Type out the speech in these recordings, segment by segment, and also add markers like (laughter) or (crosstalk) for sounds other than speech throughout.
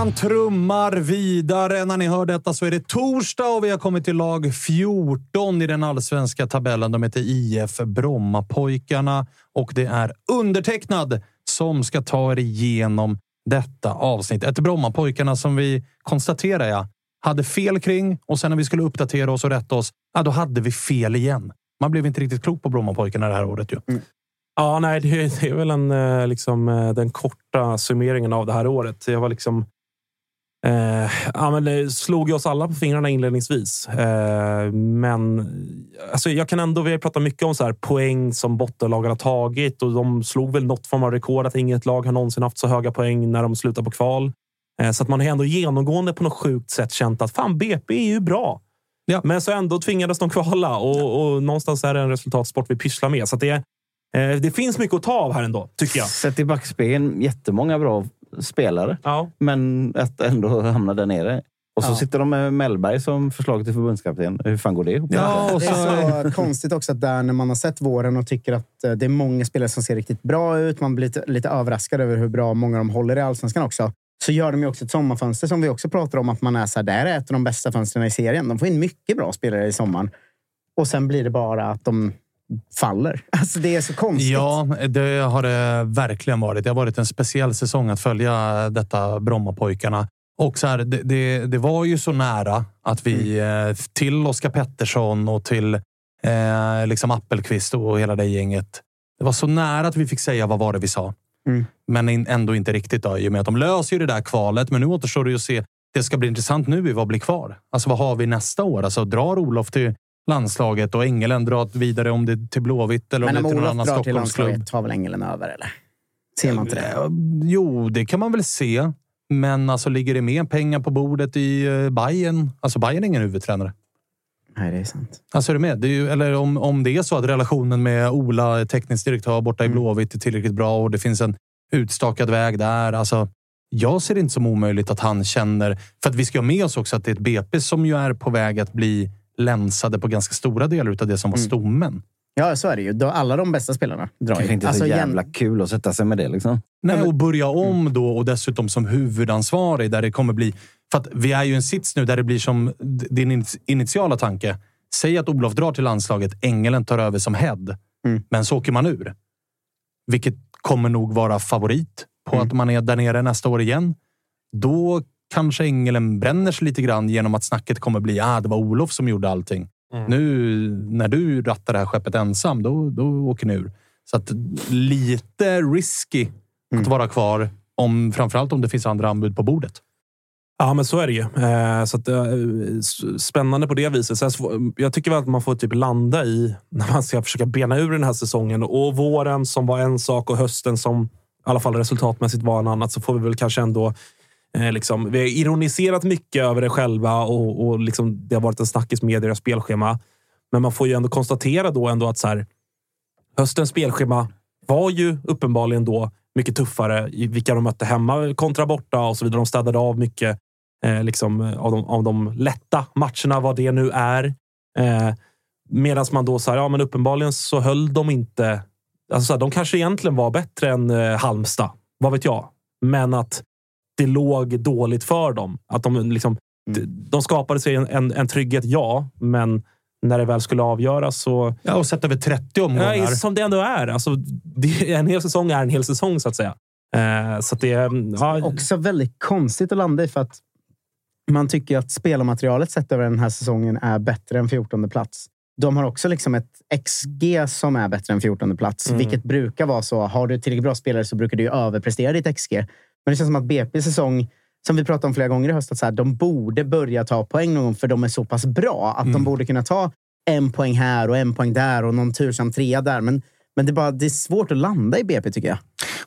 Allsvenskan trummar vidare. När ni hör detta så är det torsdag och vi har kommit till lag 14 i den allsvenska tabellen. De heter IF Brommapojkarna och det är undertecknad som ska ta er igenom detta avsnitt. Ett Brommapojkarna som vi konstaterar ja, hade fel kring och sen när vi skulle uppdatera oss och rätta oss, ja, då hade vi fel igen. Man blev inte riktigt klok på Brommapojkarna det här året. Ju. Mm. Ja, nej, det, är väl en, eh, liksom, eh, den korta summeringen av det här året. Jag var liksom... Eh, ja, men det slog oss alla på fingrarna inledningsvis. Eh, men alltså, jag kan ändå... Vi har pratat mycket om så här, poäng som bottenlagen har tagit och de slog väl något form av rekord att inget lag har någonsin haft så höga poäng när de slutar på kval. Eh, så att man har ändå genomgående på något sjukt sätt känt att fan, BP är ju bra. Ja. Men så ändå tvingades de kvala och, och någonstans är det en resultatsport vi pysslar med. Så det, Eh, det finns mycket att ta av här ändå, tycker jag. Sett i backspegeln, jättemånga bra spelare. Ja. Men att ändå hamna där nere. Och så ja. sitter de med Mellberg som förslag till förbundskapten. Hur fan går det ihop? Ja, och så... Det är så (laughs) konstigt också att där när man har sett våren och tycker att eh, det är många spelare som ser riktigt bra ut. Man blir lite, lite överraskad över hur bra många de håller i allsvenskan också. Så gör de ju också ett sommarfönster som vi också pratar om att man är så här, det här är ett av de bästa fönstren i serien. De får in mycket bra spelare i sommaren. Och sen blir det bara att de faller. (laughs) Alltså det är så konstigt. Ja, det har det verkligen varit. Det har varit en speciell säsong att följa detta Brommapojkarna. Och så här, det, det, det, var ju så nära att vi mm. Eh, till Oskar Pettersson och till eh, liksom Appelqvist och hela det gänget. Det var så nära att vi fick säga vad var det vi sa. Mm. Men ändå inte riktigt då, i och med att de löser ju det där kvalet. Men nu återstår det ju att se. Det ska bli intressant nu i vad blir kvar. Alltså vad har vi nästa år? Alltså drar Olof till landslaget och Engelen drar vidare om det till Blåvitt eller om det till någon annan Stockholmsklubb. Men om tar väl Engelen över, eller? Ser man inte det? Jo, det kan man väl se. Men alltså, ligger det mer pengar på bordet i uh, Bayern? Alltså, Bayern är ingen huvudtränare. Nej, det är sant. Alltså, är du med? Det är ju, eller om, om det är så att relationen med Ola, teknisk direktör borta i mm. Blåvitt, är tillräckligt bra och det finns en utstakad väg där. Alltså, jag ser det inte som omöjligt att han känner... För att vi ska ha med oss också att det är ett BP som ju är på väg att bli länsade på ganska stora delar av det som var mm. stommen. Ja, så är det ju. Alla de bästa spelarna drar ju. Det är inte alltså, så jävla jäm... kul att sätta sig med det. Liksom. Nej, och börja om mm. då och dessutom som huvudansvarig där det kommer bli... För att vi är ju en sits nu där det blir som din initiala tanke. Säg att Olof drar till landslaget, Engelen tar över som head, mm. men så åker man ur. Vilket kommer nog vara favorit på mm. att man är där nere nästa år igen. Då kanske Engelen bränner sig lite grann genom att snacket kommer bli att ah, det var Olof som gjorde allting. Mm. Nu när du rattar det här skeppet ensam, då, då åker ni ur. Så att lite risky mm. att vara kvar, om, framförallt om det finns andra anbud på bordet. Ja, men så är det ju. Eh, så att, eh, spännande på det viset. Sen, jag tycker väl att man får typ landa i, när man ska försöka bena ur den här säsongen och våren som var en sak och hösten som i alla fall resultatmässigt var en annan, så får vi väl kanske ändå eh, Liksom, vi har ironiserat mycket över det själva och, och liksom, det har varit en snackis med deras spelschema. Men man får ju ändå konstatera då ändå att så här, höstens spelschema var ju uppenbarligen då mycket tuffare i vilka de mötte hemma kontra borta och så vidare. De städade av mycket eh, liksom, eh, av, de, av de lätta matcherna, vad det nu är. Eh, Medan man då sa, ja men uppenbarligen så höll de inte... Alltså, så här, de kanske egentligen var bättre än eh, Halmstad, vad vet jag? Men att det låg dåligt för dem. Att de, liksom, mm. de skapade sig en, en, en trygghet, ja, men när det väl skulle avgöras. Så... Ja, och sett över 30 omgångar. Ja, som det ändå är. Alltså, det, en hel säsong är en hel säsong, så att säga. Eh, så att det, ja. Också väldigt konstigt att landa i, för att man tycker att spelarmaterialet sett över den här säsongen är bättre än 14 plats. De har också liksom ett XG som är bättre än 14 plats, mm. vilket brukar vara så. Har du tillräckligt bra spelare så brukar du ju överprestera ditt XG. Men det känns som att BP säsong som vi pratade om flera gånger i höst, att så här, de borde börja ta poäng någon gång för de är så pass bra att mm. de borde kunna ta en poäng här och en poäng där och någon tursam trea där. Men, men det, är bara, det är svårt att landa i BP tycker jag.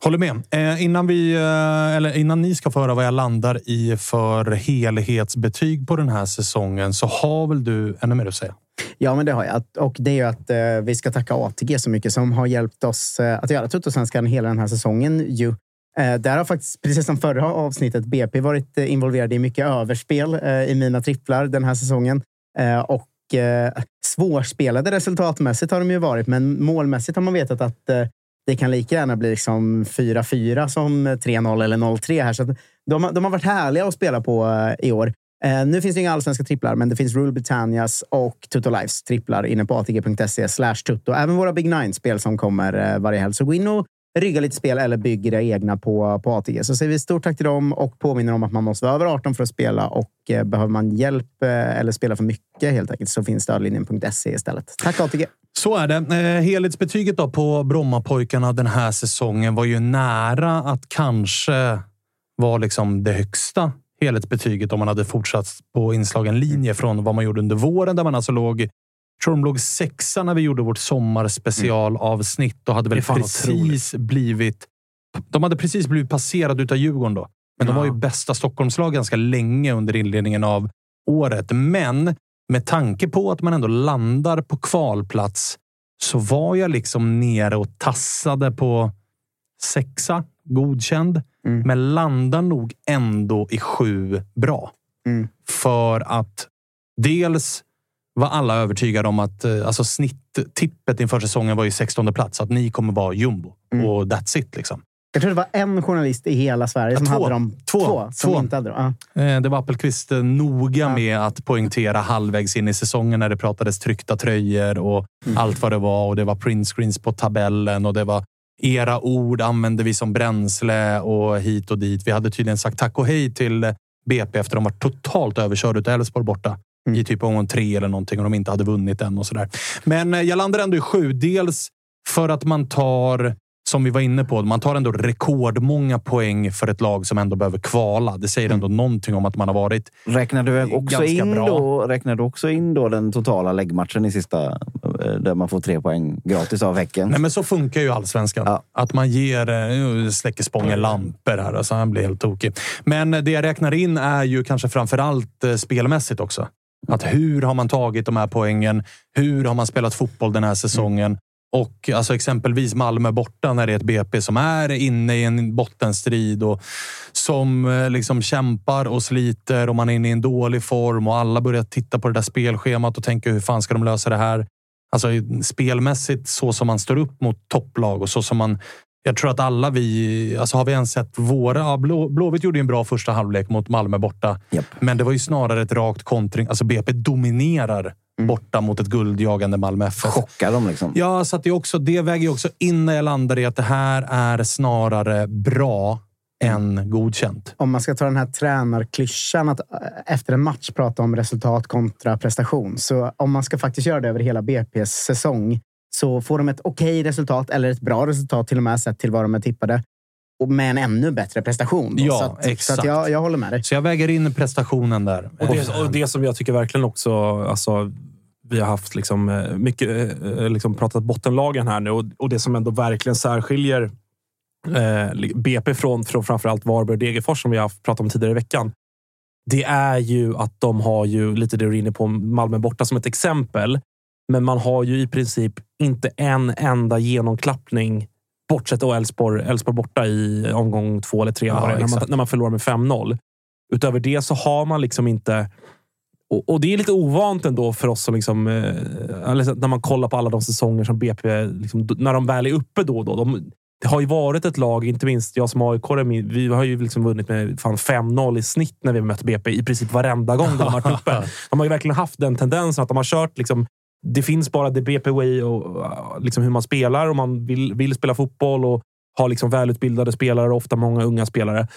Håller med. Eh, innan, vi, eh, eller innan ni ska få höra vad jag landar i för helhetsbetyg på den här säsongen så har väl du ännu mer att säga? Ja, men det har jag. Och det är ju att eh, vi ska tacka ATG så mycket som har hjälpt oss eh, att göra Tuttosvenskan hela den här säsongen. Ju. Eh, där har faktiskt, precis som förra avsnittet, BP varit involverade involverad i mycket överspel eh, i mina tripplar den här säsongen. och svårspelade resultatmässigt har de ju varit, men målmässigt har man vetat att det kan lika gärna bli liksom 4-4 som 3-0 eller 0-3 här. Så de, de, har varit härliga att spela på i år. nu finns det inga allsvenska tripplar, men det finns Rule Britannias och Tutto Lives tripplar inne på atg.se slash tutto. Även våra Big Nine-spel som kommer varje helg. Så gå in och rygga lite spel eller bygger det egna på, på ATG. Så säger vi stort tack till dem och påminner om att man måste vara över 18 för att spela och eh, behöver man hjälp eh, eller spela för mycket helt enkelt så finns stödlinjen.se istället. Tack ATG! Så är det. Eh, helhetsbetyget då på Brommapojkarna den här säsongen var ju nära att kanske vara liksom det högsta helhetsbetyget om man hade fortsatt på inslagen linje från vad man gjorde under våren där man alltså låg tror de låg sexa när vi gjorde vårt sommarspecialavsnitt och hade väl precis otroligt. blivit... De hade precis blivit passerade utav Djurgården då. Men ja. de var ju bästa Stockholmslag ganska länge under inledningen av året. Men med tanke på att man ändå landar på kvalplats så var jag liksom nere och tassade på sexa, godkänd. Mm. Men landar nog ändå i sju bra. Mm. För att dels var alla övertygade om att eh, alltså snitttippet inför säsongen var ju 16 plats. Att ni kommer vara jumbo. Mm. Och that's it. Liksom. Jag tror det var en journalist i hela Sverige som två. hade dem. Två. två som två. inte hade dem. Ja. Eh, det var Appelqvist eh, noga ja. med att poängtera halvvägs in i säsongen när det pratades tryckta tröjor och mm. allt vad det var. Och Det var printscreens på tabellen och det var era ord använde vi som bränsle och hit och dit. Vi hade tydligen sagt tack och hej till BP efter att de var totalt överkörda av Elfsborg borta mm. i typ omgång tre eller någonting och de inte hade vunnit än och sådär. Men eh, jag landar ändå i sju. Dels för att man tar som vi var inne på, man tar ändå rekordmånga poäng för ett lag som ändå behöver kvala. Det säger ändå mm. någonting om att man har varit räknar du också in bra. Då, räknar du också in då den totala läggmatchen i sista, eh, där man får tre poäng gratis av Häcken? Nej, men så funkar ju allsvenskan. Ja. Att man ger... Släcker Spången lampor här, alltså han blir helt tokig. Men det jag räknar in är ju kanske framför allt eh, spelmässigt också. Att hur har man tagit de här poängen? Hur har man spelat fotboll den här säsongen? Mm. Och alltså exempelvis Malmö borta när det är ett BP som är inne i en bottenstrid och som eh, liksom kämpar och sliter och man är inne i en dålig form och alla börjar titta på det där spelschemat och tänka hur fan ska de lösa det här? Alltså spelmässigt så som man står upp mot topplag och så som man jag tror att alla vi, alltså har vi ens sett våra... Ja, Blå, Blåvitt gjorde en bra första halvlek mot Malmö borta. Yep. Men det var ju snarare ett rakt kontring. Alltså BP dominerar mm. borta mot ett guldjagande Malmö FF. Chockar dem liksom. Ja, så att det, också, det väger ju också in när jag landar i att det här är snarare bra än godkänt. Om man ska ta den här tränarklyschan att eh, efter en match prata om resultat kontra prestation. Så om man ska faktiskt göra det över hela BP's säsong så får de ett okej okay resultat eller ett bra resultat till och med sett till vad de är tippade. med en ännu bättre prestation. Då. Ja, så att, exakt. Så att jag, jag håller med dig. Så jag väger in prestationen där. Och det, och det som jag tycker verkligen också... Alltså, vi har haft liksom, eh, mycket eh, liksom pratat bottenlagen här nu och, och det som ändå verkligen särskiljer eh, BP från, från framförallt Varberg och Degerfors som vi har pratat om tidigare i veckan. Det är ju att de har ju lite det du är inne på, Malmö borta som ett exempel. Men man har ju i princip inte en enda genomklappning bortsett då Elfsborg, Elfsborg borta i omgång två eller tre, Ja, när, man, när man förlorar med 5-0. Utöver det så har man liksom inte... Och, och det är lite ovant ändå för oss som liksom, eh, när man kollar på alla de säsonger som BP, liksom, när de väl är uppe då och då. De, det har ju varit ett lag, inte minst jag som aik vi har ju liksom vunnit med fan 5-0 i snitt när vi mött BP i princip varenda gång de har varit uppe. (laughs) De har ju verkligen haft den tendensen att de har kört liksom, det finns bara the BP way och liksom hur man spelar och man vill, vill spela fotboll och har liksom välutbildade spelare och ofta många unga spelare.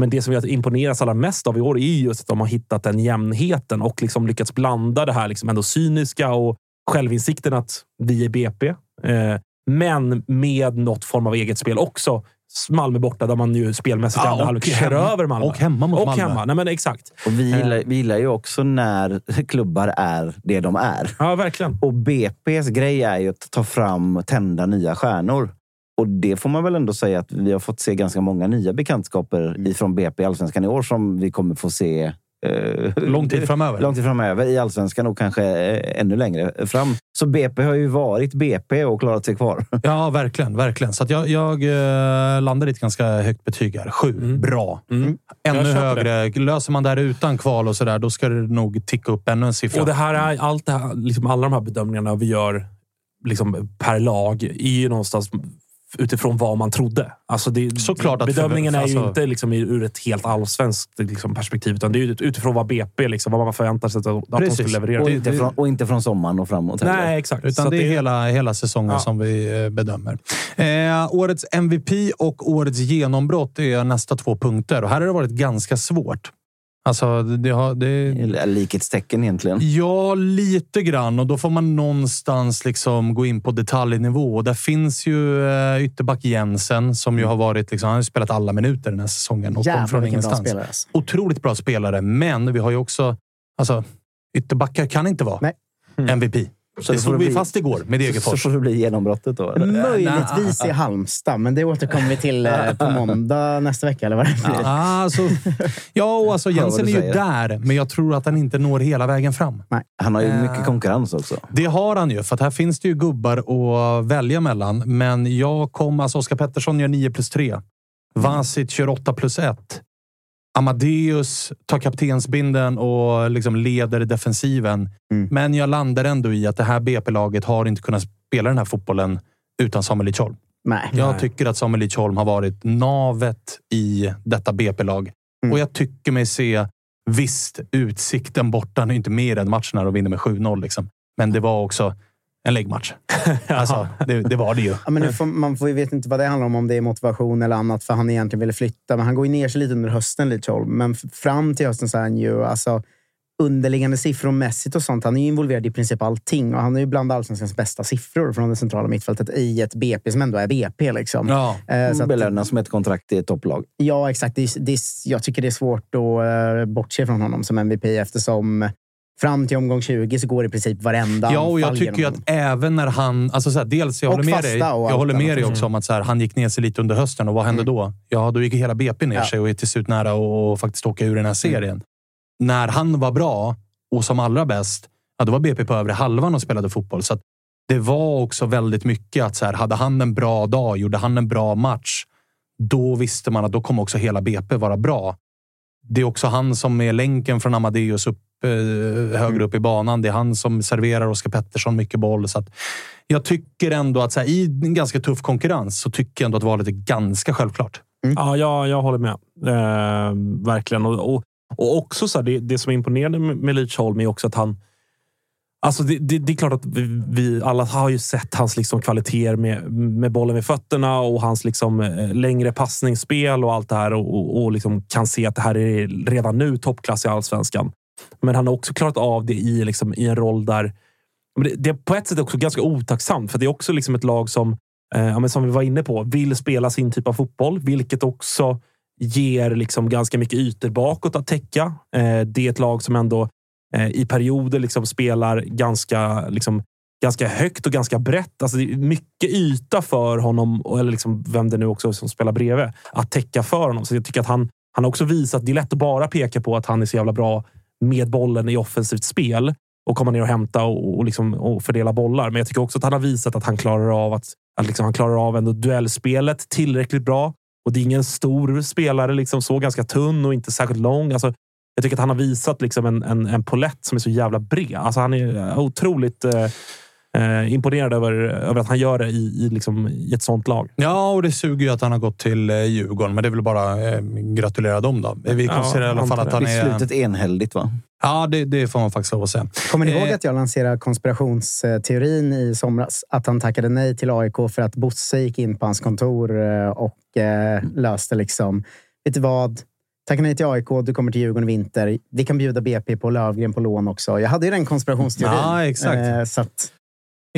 Men det som jag imponeras allra mest av i år är just att de har hittat den jämnheten och liksom lyckats blanda det här liksom ändå cyniska och självinsikten att vi är BP. Eh, men med något form av eget spel också. Malmö borta där man ju spelmässigt Ja, andra och halvlek kör över Malmö. och hemma mot och Malmö. Hemma. Nej, men exakt. Och vi Eh. gillar, vi gillar ju också när (laughs) klubbar är det de är. Ja, verkligen. Och BP's grej är ju att ta fram tända nya stjärnor. Och det får man väl ändå säga att vi har fått se ganska många nya bekantskaper ifrån BP Allsvenskan i år som vi kommer få se eh, Lång tid framöver. lång tid framöver i Allsvenskan och kanske eh, ännu längre fram. Så BP har ju varit BP och klarat sig kvar. (laughs) Ja, verkligen. verkligen. Så att jag, jag eh, landar i ett ganska högt betyg här. Sju. Mm. Bra. Mm. Ännu Jag köper högre. Löser man där utan kval och sådär, då ska det nog ticka upp ännu en siffra. Och det här är, allt det här, liksom alla de här bedömningarna vi gör liksom per lag är ju någonstans utifrån vad man trodde. Alltså det, Såklart att bedömningen för- är ju alltså- inte liksom ur ett helt allsvenskt liksom perspektiv, utan det är utifrån vad BP, liksom, vad man förväntar sig att, att de Precis. skulle leverera. Och Det- inte, det- från, och inte från sommaren och framåt heller. Nej, exakt. Utan Så det är att hela, hela säsongen Ja. som vi eh, bedömer. Eh, årets MVP och årets genombrott är nästa två punkter. Och här har det varit ganska svårt. Alltså, det har... Det, Likhetstecken egentligen. Ja, lite grann. Och då får man någonstans liksom gå in på detaljnivå. Och där finns ju eh, ytterback Jensen som ju har varit... Liksom, han har spelat alla minuter den här säsongen och kom Jävlar från vilken bra ingenstans. spelare. Alltså. Otroligt bra spelare, men vi har ju också... Alltså, ytterbackar kan inte vara Nej. MVP. Så det slog vi bli- fast igår med Så Degerfors. får det bli genombrottet då. eller? Möjligtvis i Halmstad, men det återkommer vi till eh, på (laughs) måndag nästa vecka. Eller vad det blir. Ah, alltså, ja, och alltså Jensen är ju där, men jag tror att han inte når hela vägen fram. Han har ju Äh. mycket konkurrens också. Det har han ju, för att här finns det ju gubbar att välja mellan. Men jag kom... Alltså Oskar Pettersson gör 9 plus 3. Vasic kör 8 plus 1. Amadeus tar kaptensbinden och liksom leder defensiven. Mm. Men jag landar ändå i att det här BP-laget har inte kunnat spela den här fotbollen utan Samuel Lidsholm. Nej. Jag Nej. tycker att Samuel Lidsholm har varit navet i detta BP-lag. Mm. Och jag tycker mig se, visst, Utsikten borta, nu är inte med i den matchen här och vinner med 7-0. Liksom. Men det var också en läggmatch. (laughs) alltså, det, det var det ju. Ja, men nu får, man får, vet inte vad det handlar om, om det är motivation eller annat, för han egentligen ville flytta. Men han går ju ner sig lite under hösten, Lidsholm. Men fram till hösten så är han ju alltså, underliggande siffror mässigt och sånt. Han är ju involverad i princip allting. Och han är ju bland allsvenskans bästa siffror från det centrala mittfältet i ett BP som ändå är BP. Liksom. Ja. Eh, så att, Belönas med ett kontrakt i ett topplag. ja, exakt. Det, är- det, jag tycker det är svårt att uh, bortse från honom som MVP eftersom fram till omgång 20 så går i princip varenda Ja, och jag tycker ju att även när han... Alltså så här, dels, jag Och håller med dig, jag håller med dig också om att så här, han gick ner sig lite under hösten. Och vad hände Mm. då? Ja, då gick hela BP ner Ja. sig och är till slut nära att faktiskt åka ur den här serien. När han var bra och som allra bäst, ja, då var BP på övre halvan och spelade fotboll. Så det var också väldigt mycket att så här, hade han en bra dag, gjorde han en bra match, då visste man att då kommer också hela BP vara bra. Det är också han som är länken från Amadeus upp, eh, högre upp i banan. Det är han som serverar Oskar Pettersson mycket boll. Så att jag tycker ändå att så här, i en ganska tuff konkurrens så tycker jag ändå att valet är ganska självklart. Ja, jag, jag håller med. Eh, verkligen. Och, och, och också så här, det, det som är imponerande med, med Lidsholm är också att han... Alltså det, det, det är klart att vi, vi alla har ju sett hans liksom kvaliteter med, med bollen vid fötterna och hans liksom eh, längre passningsspel och allt det här och, och, och liksom kan se att det här är redan nu toppklass i allsvenskan. Men han har också klarat av det i, liksom, i en roll där... men Det, det är på ett sätt också ganska otacksamt, för det är också liksom ett lag som eh, som vi var inne på, vill spela sin typ av fotboll, vilket också ger liksom ganska mycket ytor bakåt att täcka. Eh, det är ett lag som ändå Eh, i perioder liksom spelar ganska, liksom, ganska högt och ganska brett. Alltså det är mycket yta för honom, eller liksom vem det nu också som spelar bredvid, att täcka för honom. Så jag tycker att han, han har också visat, det är lätt att bara peka på att han är så jävla bra med bollen i offensivt spel och komma ner och hämta och, och, liksom, och fördela bollar. Men jag tycker också att han har visat att han klarar av att, att liksom, han klarar av ändå duellspelet tillräckligt bra. Och det är ingen stor spelare, liksom så ganska tunn och inte särskilt lång. Alltså, jag tycker att han har visat liksom en, en, en polett som är så jävla bred. Alltså, han är otroligt eh, eh, imponerad över, över att han gör det i, i, liksom, i ett sånt lag. Ja, och det suger ju att han har gått till eh, Djurgården, men det är väl bara eh, gratulera dem då. Vi konstaterar ja, i alla fall att han är... Beslutet enhälligt, va? Ja, det, det får man faktiskt lov att säga. Kommer ni ihåg eh, att jag lanserade konspirationsteorin i somras? Att han tackade nej till AIK för att Bosse gick in på hans kontor och eh, löste liksom... Vet du vad? Tacka nej till AIK, du kommer till Djurgården i vinter. Vi kan bjuda BP på Lövgren på lån också. Jag hade ju den konspirationsteorin. Ja, exakt. Eh, så att,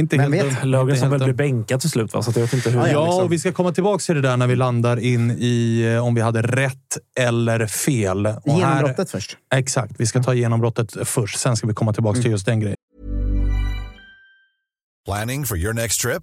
inte Vem helt vet? Löfgren som väl blir bänkad till slut, va? så jag vet inte hur. Ja, ja liksom. och vi ska komma tillbaka till det där när vi landar in i eh, om vi hade rätt eller fel. Och genombrottet här, först. Exakt. Vi ska ta genombrottet först. Sen ska vi komma tillbaka Mm. till just den grejen. Planning for your next trip?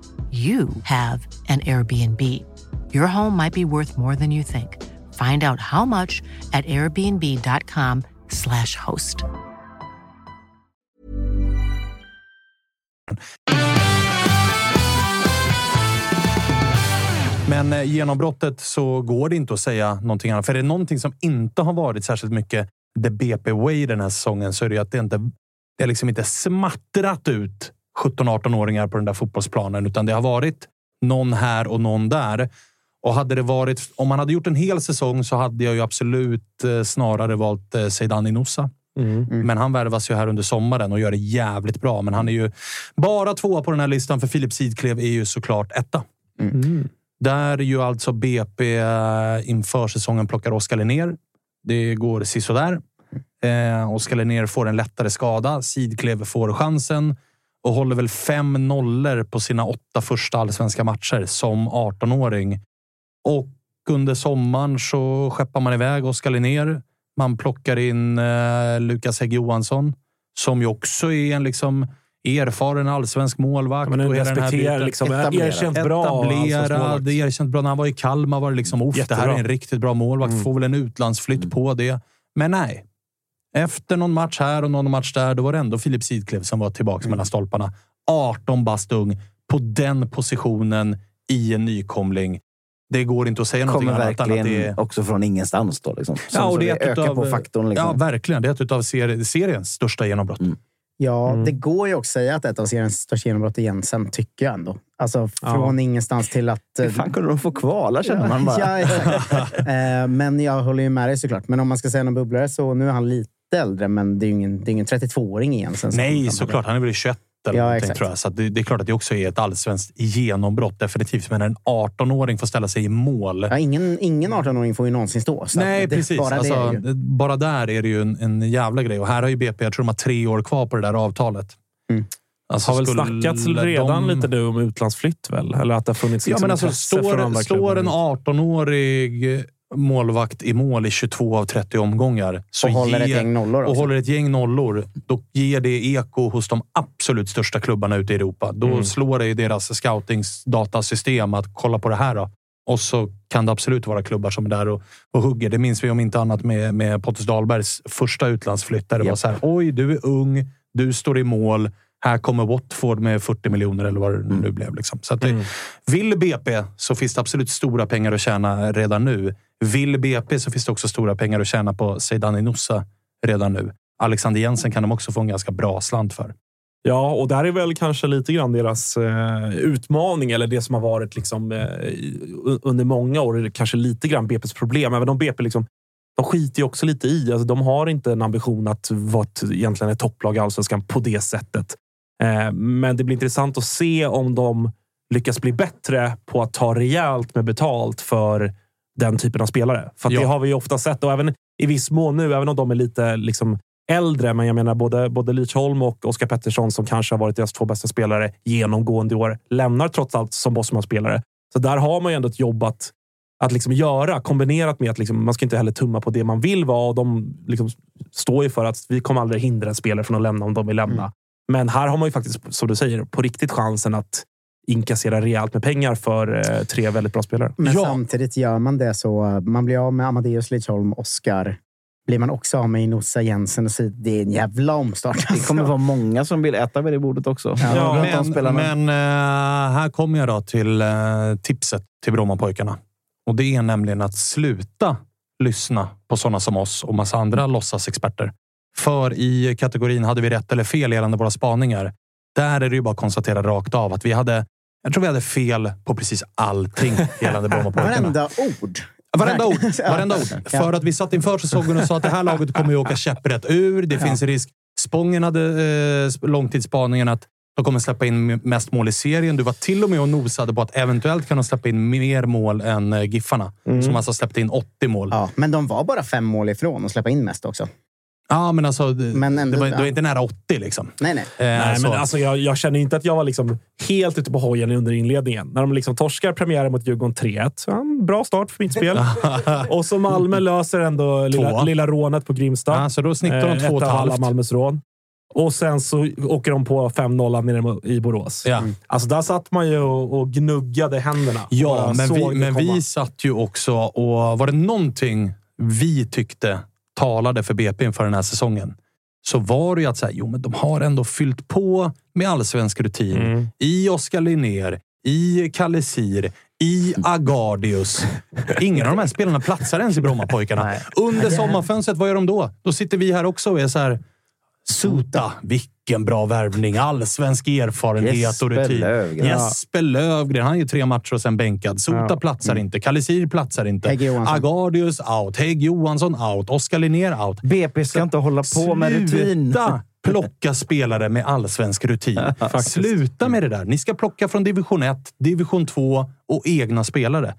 you have an Airbnb. Your home might be worth more than you think. Find out how much at airbnb.com/slash host. Men eh, genombrottet så går det inte att säga någonting annat. För är det någonting som inte har varit särskilt mycket the BP way den här säsongen så är det ju att det inte det är liksom inte smattrat ut 17-18-åringar på den där fotbollsplanen, utan det har varit någon här och någon där. Och hade det varit, om man hade gjort en hel säsong så hade jag ju absolut eh, snarare valt eh, Zeidan Inosa. Mm. Men han värvas ju här under sommaren och gör det jävligt bra. Men han är ju bara tvåa på den här listan, för Filip Sidklev är ju såklart etta. Mm. Där ju alltså BP eh, inför säsongen plockar Oskar Linnér. Det går sisådär. Eh, Oskar Linnér får en lättare skada. Sidklev får chansen och håller väl fem nollor på sina åtta första allsvenska matcher som 18-åring. Och under sommaren så skeppar man iväg Oskar Linnér. Man plockar in eh, Lukas Hägg Johansson som ju också är en liksom erfaren allsvensk målvakt. Men en och hela den här biten. liksom, Etablerad. erkänt bra. allsvensk Etablerad, erkänt bra. När han var i Kalmar var det liksom, Off, det här. Mm. är en riktigt bra målvakt. Får väl en utlandsflytt på det. Men nej. Efter någon match här och någon match där, då var det ändå Filip Sidklev som var tillbaka Mm. mellan stolparna. 18 bast ung på den positionen i en nykomling. Det går inte att säga någonting Kommer annat att verkligen det är... också från ingenstans. Då, liksom. Som, Ja, och det det är ett ökar utav- på faktorn. Liksom. Ja, verkligen. Det är ett av seri- seriens största genombrott. Mm. Ja, Mm. det går ju också att säga att ett av seriens största genombrott är Jensen, tycker jag ändå. Alltså från ingenstans till att... Hur fan kunde de få kvala känner man bara. (laughs) ja, exakt. (laughs) Eh, men jag håller ju med dig såklart. Men om man ska säga någon bubblare så nu är han lite äldre, men det är ju ingen, det är ingen 32-åring igen. Sen Nej, såklart. Han är väl 21 eller Ja, exakt. tror jag. Så det, det är klart att det också är ett allsvenskt genombrott. Definitivt. Men en 18-åring får ställa sig i mål. Ja, ingen, ingen 18-åring får ju någonsin stå. Så Nej, det, precis. Bara, det alltså, ju. bara där är det ju en, en jävla grej. Och här har ju BP, jag tror de har tre år kvar på det där avtalet. Mm. Alltså, har väl snackats redan de- lite nu om utlandsflytt väl? Eller att det har funnits Ja, liksom men alltså, står, står en 18-årig målvakt i mål i 22 av 30 omgångar så Och håller ett ger- gäng nollor och också. håller ett gäng nollor, då ger det eko hos de absolut största klubbarna ute i Europa. Då Mm. slår det i deras scoutingsdatasystem att kolla på det här. Då. Och så kan det absolut vara klubbar som är där och, och hugger. Det minns vi om inte annat med, med Pontus Dahlbergs första utlandsflytt. Där det var Japp. så här, oj, du är ung, du står i mål. Här kommer Watford med 40 miljoner eller vad det nu blev. Liksom. Så att det, Mm. vill BP så finns det absolut stora pengar att tjäna redan nu. Vill BP så finns det också stora pengar att tjäna på Zeidan Inossa redan nu. Alexander Jensen kan de också få en ganska bra slant för. Ja, och där är väl kanske lite grann deras eh, utmaning eller det som har varit liksom, eh, under många år. Kanske lite grann BPs problem. Även om BP liksom, de skiter ju också lite i. Alltså, de har inte en ambition att vara ett, egentligen ett topplag i allsvenskan på det sättet. Eh, men det blir intressant att se om de lyckas bli bättre på att ta rejält med betalt för den typen av spelare. För Ja. det har vi ju ofta sett och även i viss mån nu, även om de är lite liksom äldre. Men jag menar både, både Lidsholm och Oskar Pettersson som kanske har varit deras två bästa spelare genomgående i år lämnar trots allt som Bosman-spelare. Så där har man ju ändå ett jobb att, att liksom göra kombinerat med att liksom, man ska inte heller tumma på det man vill vara. Och de liksom står ju för att vi kommer aldrig hindra en spelare från att lämna om de vill lämna. Men här har man ju faktiskt, som du säger, på riktigt chansen att inkassera rejält med pengar för eh, tre väldigt bra spelare. Men Ja. samtidigt gör man det så. uh, Man blir av med Amadeus Lidsholm, Oscar. Blir man också av med Inossa Jensen och så det är en jävla omstart. Det kommer vara många som vill äta vid det bordet också. Ja, om men men eh, här kommer jag då till eh, tipset till Brommapojkarna. Och det är nämligen att sluta lyssna på sådana som oss och massa andra låtsasexperter. För i kategorin hade vi rätt eller fel gällande våra spaningar. Där är det ju bara att konstatera rakt av att vi hade jag tror vi hade fel på precis allting gällande (laughs) Brommapojkarna. Varenda ord. Varenda ord. Varenda ord. För att vi satt inför säsongen och sa att det här laget kommer ju åka käpprätt ur. Det finns risk. Spången hade eh, långtidsspaningen att de kommer släppa in mest mål i serien. Du var till och med och nosade på att eventuellt kan de släppa in mer mål än eh, Giffarna. Som alltså släppte in 80 mål. Ja, men de var bara fem mål ifrån att släppa in mest också. Men alltså... Men ändå- det, var, det var ja. inte nära 80 liksom. Nej, nej. Eh, Nej, så- men alltså, jag, jag känner inte att jag var liksom helt ute på hojen under inledningen. När de liksom torskar premiären mot Djurgården 3-1. Så, ja, bra start för mitt spel. (laughs) och så Malmö löser ändå lilla, Två. lilla rånet på Grimsta. Ja, så då snittar de Eh, två och ett halvt. Malmös rån. Och sen så åker de på 5-0 nere i Borås. Ja. Alltså där satt man ju och, och gnuggade händerna. Ja, men, vi, men vi satt ju också och var det någonting vi tyckte talade för BP inför den här säsongen så var det ju att säga, jo, men de har ändå fyllt på med allsvensk rutin Mm. i Oskar Linnér, i Kalle Sir, i Agardius. Ingen av de här spelarna platsar ens i Brommapojkarna. Under sommarfönstret, vad gör de då? Då sitter vi här också och är så här... Sota, vilken bra värvning. Allsvensk erfarenhet Jesper och rutin. Löfgren. Jesper Lövgren. Han är ju tre matcher och sen bänkad. Sota Ja. platsar inte. Kalisir platsar inte. Agardius out. Hägg Johansson out. Oskar Linnér out. BP ska inte hålla på med rutin. Sluta (laughs) plocka spelare med allsvensk rutin. (laughs) Sluta med det där. Ni ska plocka från division 1, division 2 och egna spelare.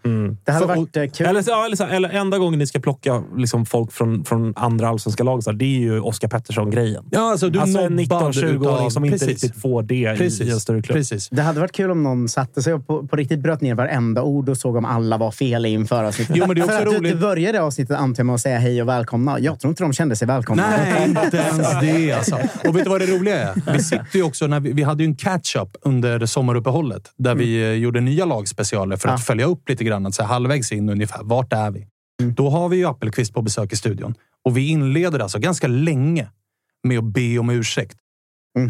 Det hade varit eh, kul. Eller, ja, eller, så, eller enda gången ni ska plocka liksom, folk från, från andra allsvenska lag, så här, det är ju Oskar Pettersson-grejen. Ja, alltså, du Alltså en nobbad 19-20-åring utav- som inte Precis. riktigt får det i, i en större klubb. Precis. Det hade varit kul om någon satte sig och på, på riktigt bröt ner varenda ord och såg om alla var fel inför avsnittet. Jo, men det är också För att roligt. du började avsnittet antar med att säga hej och välkomna. Jag tror inte de kände sig välkomna. Nej, (laughs) inte ens det. Alltså. Och vet du vad det roliga är? Vi sitter ju också... När vi, vi hade ju en catch-up under sommaruppehållet där vi eh, gjorde nya lagspecialer för att Ja. följa upp lite grann. Att säga, halvvägs in ungefär. Vart är vi? Då har vi ju Appelqvist på besök i studion. Och vi inleder alltså ganska länge med att be om ursäkt.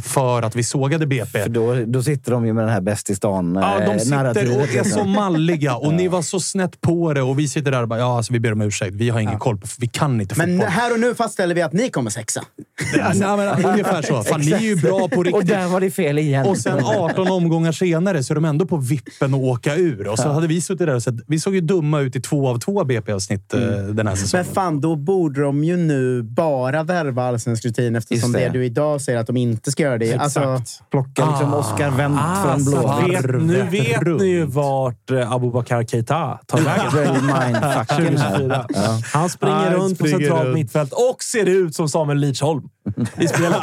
För att vi sågade BP. För då, då sitter de ju med den här bäst i stan Ja, de eh, sitter och är liksom. så malliga och ni var så snett på det och vi sitter där och bara ja, alltså, vi ber om ursäkt. Vi har ingen koll på... Vi kan inte Men fotboll. här och nu fastställer vi att ni kommer sexa. (laughs) Ja, nej, men, ungefär så. Fan, ni är ju bra på Och riktigt. där var det fel igen. Och sen 18 omgångar senare så är de ändå på vippen att åka ur. Och så hade vi suttit där och sett... Vi såg ju dumma ut i två av två BP-avsnitt eh, den här Men säsongen. fan, då borde de ju nu bara värva allsvensk rutin eftersom Just det. det. du idag säger att de inte ska göra det. Alltså, Exakt. Plocka liksom Ah. Oscar Wendt Ah, från blå. vet, nu vet runt. ni ju vart eh, Abubakar Keita tar vägen. Dre mindfucken här. 2024. Ja. Han springer Han runt på springer centralt runt. mittfält och ser ut som Samuel Lidsholm i spelet.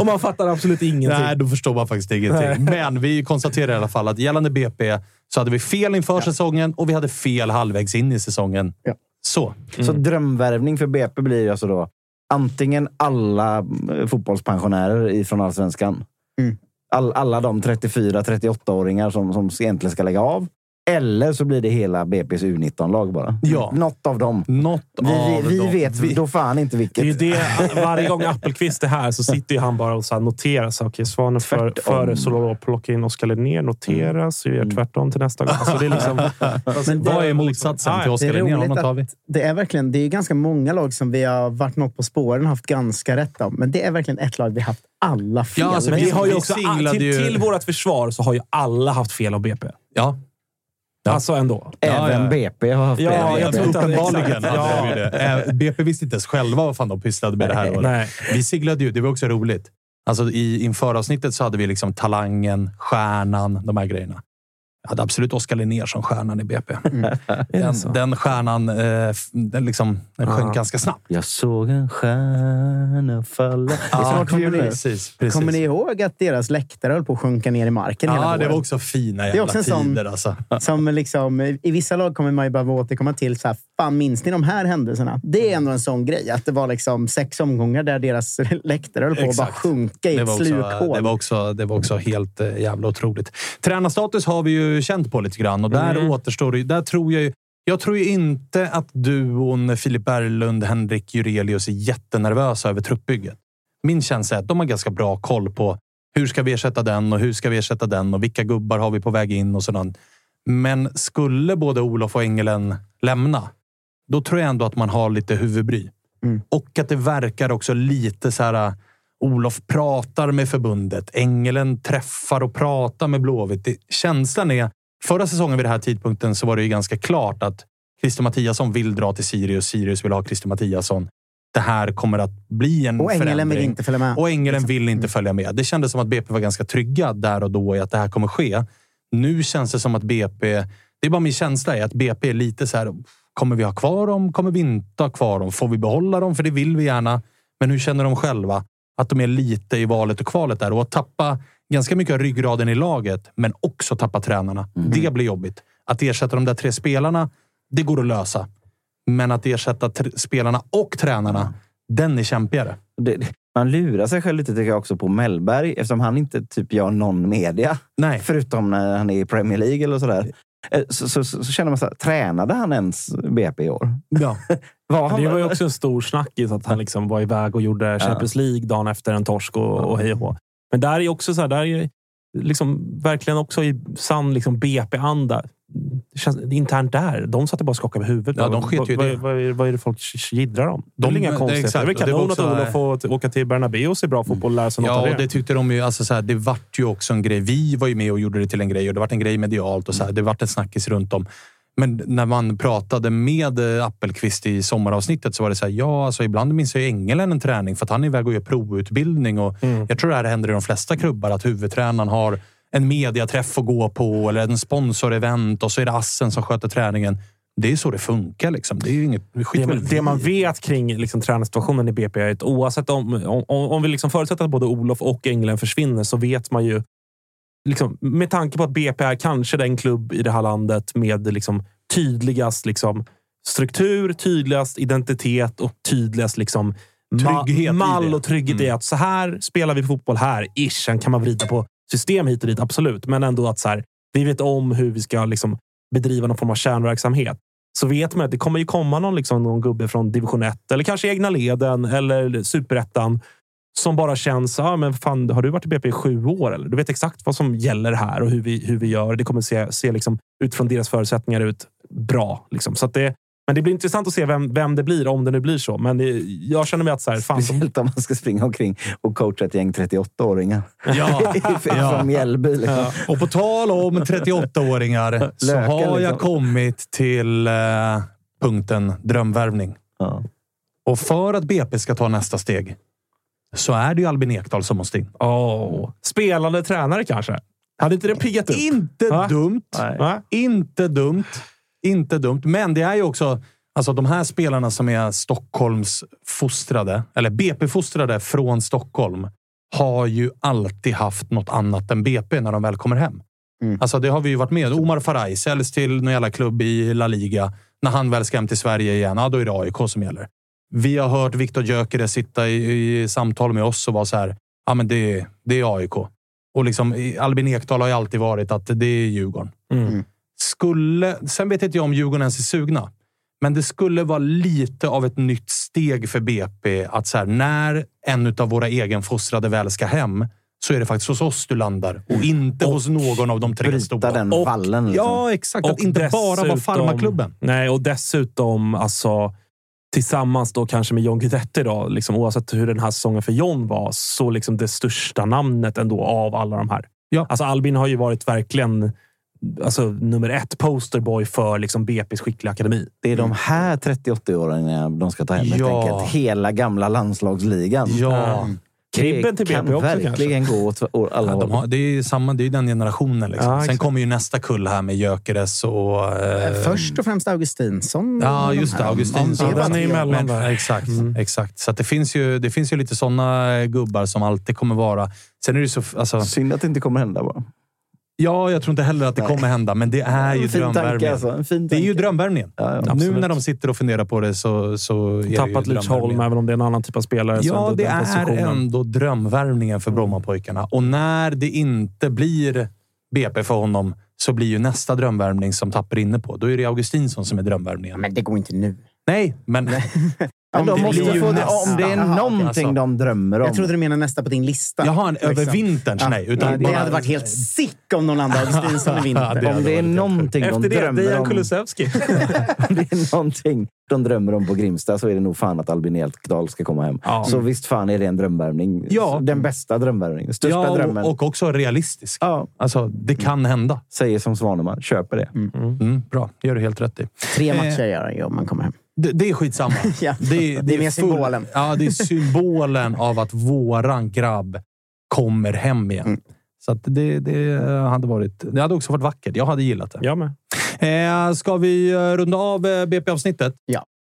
och man fattar absolut ingenting. Nej, då förstår man faktiskt ingenting. Men vi konstaterar i alla fall att gällande BP så hade vi fel inför säsongen och vi hade fel halvvägs in i säsongen. Ja. Så. Så drömvärvning för BP blir alltså då antingen alla eh, fotbollspensionärer ifrån allsvenskan. Mm. All, alla de 34-38-åringar som, som egentligen ska lägga av. Eller så blir det hela BP's U19-lag bara. Ja. Något av dem. Något Vi, av vi, vi dem. vet då fan inte Det är ju vilket. det, varje gång Appelqvist är här så sitter ju han bara och så här noterar. Så, okay, Svanen för, före så plocka in Oskar Linnér, notera, så gör tvärtom till nästa gång. Alltså, det är liksom, (laughs) Men det- Vad är motsatsen till Oskar Linnér? vi. det är verkligen det är ganska många lag som vi har varit något på spåren och haft ganska rätt om. Men det är verkligen ett lag vi haft alla fel. Ja, alltså, men vi- vi har ju vi också, till, ju- till vårt försvar så har ju alla haft fel av BP. Ja. Ja. Alltså ändå. Även ja. BP har haft Ja, det. jag tror Uppenbarligen Ja. det. BP visste inte ens själva vad fan de pysslade med det här året. Nej. Vi siglade ju. Det var också roligt. Alltså, I inför avsnittet så hade vi liksom talangen, stjärnan, de här grejerna. Jag hade absolut Oskar Linnér som stjärnan i BP. (laughs) Den, så? den stjärnan eh, den liksom, den sjönk Ja. ganska snabbt. Jag såg en stjärna falla. Det är snart jul nu. precis, precis. Kommer ni ihåg att deras läktare höll på att sjunka ner i marken hela Ja, det var också fina är jävla också en sån- tider. Alltså. (laughs) Som liksom, I vissa lag kommer man ju behöva återkomma till så här, fan minns ni de här händelserna? Det är ändå en sån grej. Att det var liksom sex omgångar där deras (laughs) läktare höll på att bara sjunka i Det ett var, också, slukhål. det, var också, det var också helt eh, jävla otroligt. Tränarstatus har vi ju känt på lite grann och där Mm. återstår det ju- Där tror jag, ju- jag tror ju inte att duon Filip Berglund, Henrik Jurelius är jättenervösa över truppbygget. Min känsla är att de har ganska bra koll på hur ska vi ersätta den och hur ska vi ersätta den och vilka gubbar har vi på väg in och sådant. Men skulle både Olof och Engelen lämna, då tror jag ändå att man har lite huvudbry. Mm. Och att det verkar också lite så här... Olof pratar med förbundet. Engelen träffar och pratar med Blåvitt. Det, känslan är... Förra säsongen vid den här tidpunkten så var det ju ganska klart att Christer Mattiasson vill dra till Sirius. Sirius vill ha Christer Mattiasson. Det här kommer att bli en och Engelen vill förändring. inte följa med. Och Engelen vill inte följa med. Det kändes som att BP var ganska trygga där och då i att det här kommer ske. Nu känns det som att BP... Det är bara min känsla är att BP är lite så här. Kommer vi ha kvar dem? Kommer vi inte ha kvar dem? Får vi behålla dem? För det vill vi gärna. Men hur känner de själva? Att de är lite i valet och kvalet där. Och att tappa ganska mycket av ryggraden i laget, men också tappa tränarna. Det blir jobbigt. Att ersätta de där tre spelarna, det går att lösa. Men att ersätta spelarna och tränarna, den är kämpigare. Det- man lurar sig själv lite tycker jag också på Mellberg eftersom han inte typ gör någon media. Nej. Förutom när han är i Premier League eller sådär. Eh, Så, så, så, så känner man så här, tränade han ens BP i år? Ja. (laughs) Var han, Det var ju också en stor snackis att han liksom var iväg och gjorde Champions League dagen efter en torsk och, och hej och. Men där är också så här, där är liksom verkligen också i sann liksom BP-anda. Det känns internt där. De satt bara och skakade med huvudet. Ja, de sket ju vad, det. vad, vad, är- vad är det folk jiddrar om? Är De- väl inga konstigheter. Det är väl kanon att Olof får åka till Bernabéu och se bra fotboll och lära sig något Ja, av och det. det tyckte de ju. Alltså så här, det vart ju också en grej. Vi var ju med och gjorde det till en grej och det vart en grej medialt och så här, det vart en snackis runt om. Men när man pratade med eh, Appelqvist i sommaravsnittet så var det så här, ja, alltså ibland missar ju Engelen en träning för att han är iväg och gör provutbildning. Och Jag tror det här händer i de flesta klubbar, att huvudtränaren har en mediaträff att gå på eller en sponsorevent och så är det assen som sköter träningen. Det är så det funkar. Liksom. Det är ju inget... skit Det, man- det man vet kring liksom, tränarsituationen i BP är att oavsett om, om, om vi liksom förutsätter att både Olof och England försvinner så vet man ju liksom, med tanke på att BP är kanske den klubb i det här landet med liksom, tydligast liksom, struktur, tydligast identitet och tydligast liksom, ma- i mall och trygghet i Mm. att så här spelar vi fotboll här. Ish, sen kan man vrida på system hit och dit, absolut. Men ändå att så här, vi vet om hur vi ska liksom, bedriva någon form av kärnverksamhet så vet man att det kommer ju komma någon, liksom, någon gubbe från division 1 eller kanske egna leden eller superettan som bara känns, ah, men fan, har du varit i BP i sju år? Eller? Du vet exakt vad som gäller här och hur vi, hur vi gör. Det kommer se, se liksom, utifrån deras förutsättningar ut bra. Liksom. Så att det, men det blir intressant att se vem, vem det blir, om det nu blir så. Men det, jag känner mig att så här, fan, Speciellt om man ska springa omkring och coacha ett gäng 38-åringar. Ja. Från Mjällby. Liksom. Och på tal om 38-åringar (laughs) så Lökar, har jag liksom. kommit till eh, punkten drömvärvning. Ja. Och för att BP ska ta nästa steg så är det ju Albin Ekdal som måste in. åh, spelande tränare kanske? Hade inte det piggat upp? Inte Va? dumt. Va? Inte dumt. Inte dumt. Men det är ju också... Alltså de här spelarna som är Stockholms fostrade, eller BP-fostrade från Stockholm, har ju alltid haft något annat än BP när de väl kommer hem. Mm. Alltså det har vi ju varit med Omar Faraj säljs till någon jävla klubb i La Liga. När han väl ska hem till Sverige igen, ja, då är det AIK som gäller. Vi har hört Viktor Gyökeres sitta i, i samtal med oss och vara så här. Ja, men det, det är AIK. Och liksom, Albin Ekdal har ju alltid varit att det är Djurgården. Mm. Skulle, sen vet inte jag om Djurgården ens är sugna. Men det skulle vara lite av ett nytt steg för BP att så här, när en av våra egenfostrade väl ska hem så är det faktiskt hos oss du landar och inte hos någon av de tre stora. den Och- vallen. Liksom. Ja, exakt. Att inte bara vara dessutom- farmaklubben. Nej, och dessutom alltså, tillsammans då kanske med John Guidetti, då, liksom, oavsett hur den här säsongen för John var, så liksom det största namnet ändå av alla de här. Ja. Alltså Albin har ju varit verkligen alltså, nummer ett posterboy för liksom, BP's skickliga akademi. Det är de här 38-åringarna de ska ta hem helt Ja. enkelt. Hela gamla landslagsligan. Ja. Kribben till BP kan också verkligen gå åt alla Ja, de har, det är ju samma, det är den generationen. Liksom. Ja, Sen kommer ju nästa kull här med Gyökeres och... Eh, Först och främst Augustinsson. Ja, just det. Augustinsson. Ja, Den är emellan där. exakt, exakt. Så att det, finns ju, det finns ju lite såna gubbar som alltid kommer vara... Sen är det så... Alltså, Synd att det inte kommer hända bara. Ja, jag tror inte heller att det kommer hända, men det är ju En fin tanke drömvärvningen. alltså. Det är ju tanke. drömvärvningen. Ja, ja. Nu när de sitter och funderar på det så, så är det ju Tappat Lidsholm, drömvärvningen. även om det är en annan typ av spelare. Ja, det är positionen. ändå drömvärvningen för Brommapojkarna. Och när det inte blir BP för honom så blir ju nästa drömvärvning som Tapper inne på. Då är det Augustinsson som är Ja, drömvärvningen. Men det går inte nu. Nej, men... (laughs) Men Om de det måste få det, om det är Jaha, någonting alltså. de drömmer om. Jag trodde du menade nästa på din lista. Jag har en över Liksom. vinterns Ja. nej. Utan Ja, det bara- hade varit helt sick om någon landade Augustinsson i (laughs) Ja, vinter. det hade om det är någonting de Efter det, drömmer Dejan om. Kulusevski. (laughs) Om det är någonting de drömmer om på Grimsta så är det nog fan att Albin Ekdal ska komma hem. Ja. Så visst fan är det en drömvärvning. Ja. Den bästa drömvärvningen. Största Ja, drömmen. och, och också realistisk. ja, Alltså, det kan hända. säger som Svanemar. Köper det. Mm, bra, det gör du helt rätt i. Tre Eh, matcher gör han ju om man kommer hem. Det, det är skitsamma. (laughs) Ja. Det, Det är mer symbolen. Ja, det är symbolen av att våran grabb kommer hem igen. Mm. Så att det, det, hade varit, det hade också varit vackert. Jag hade gillat det. Jag med. Eh, ska vi eh, runda av eh, BP-avsnittet?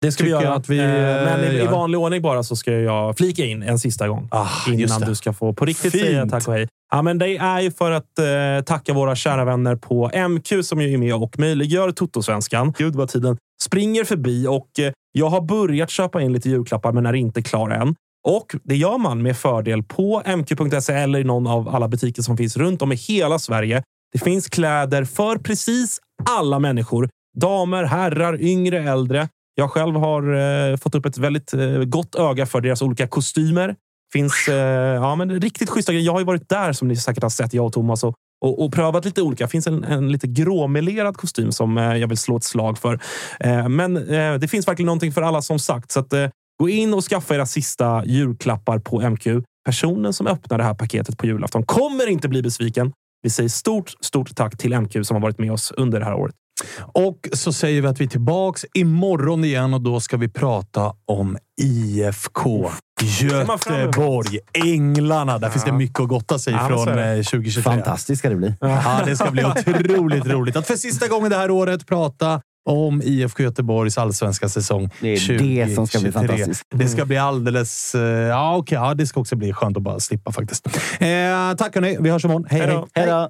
Det ska vi göra. att vi, Eh, Men i, i gör. vanlig ordning bara så ska jag flika in en sista gång. Ah, innan du ska få på riktigt Fint. säga tack och hej. Ja, men det är ju för att eh, tacka våra kära vänner på MQ som ju är med och möjliggör Toto-svenskan. Gud vad tiden springer förbi och eh, jag har börjat köpa in lite julklappar men är inte klar än. Och det gör man med fördel på mq.se eller i någon av alla butiker som finns runt om i hela Sverige. Det finns kläder för precis alla människor. Damer, herrar, yngre, äldre. Jag själv har eh, fått upp ett väldigt eh, gott öga för deras olika kostymer. Finns eh, ja, men riktigt schyssta grejer. Jag har ju varit där som ni säkert har sett, jag och Thomas, och, och, och prövat lite olika. Det finns en, en lite gråmelerad kostym som eh, jag vill slå ett slag för. Eh, men eh, det finns verkligen någonting för alla som sagt. Så att, eh, gå in och skaffa era sista julklappar på MQ. Personen som öppnar det här paketet på julafton kommer inte bli besviken. Vi säger stort, stort tack till MQ som har varit med oss under det här året. Och så säger vi att vi är tillbaks imorgon igen och då ska vi prata om IFK. Göteborg. Änglarna. Där finns det mycket att gotta sig Ja, från är det. eh, 2023. Fantastiskt ska det bli. Ja, det ska bli otroligt roligt att för sista gången det här året prata om IFK Göteborgs allsvenska säsong Det är det som ska bli 2023. fantastiskt. Det ska bli alldeles... eh, Ja, okej. Ja, det ska också bli skönt att bara slippa faktiskt. Eh, tack hörni. Vi hörs imorgon. Hej, Hej hej. då. Hej då!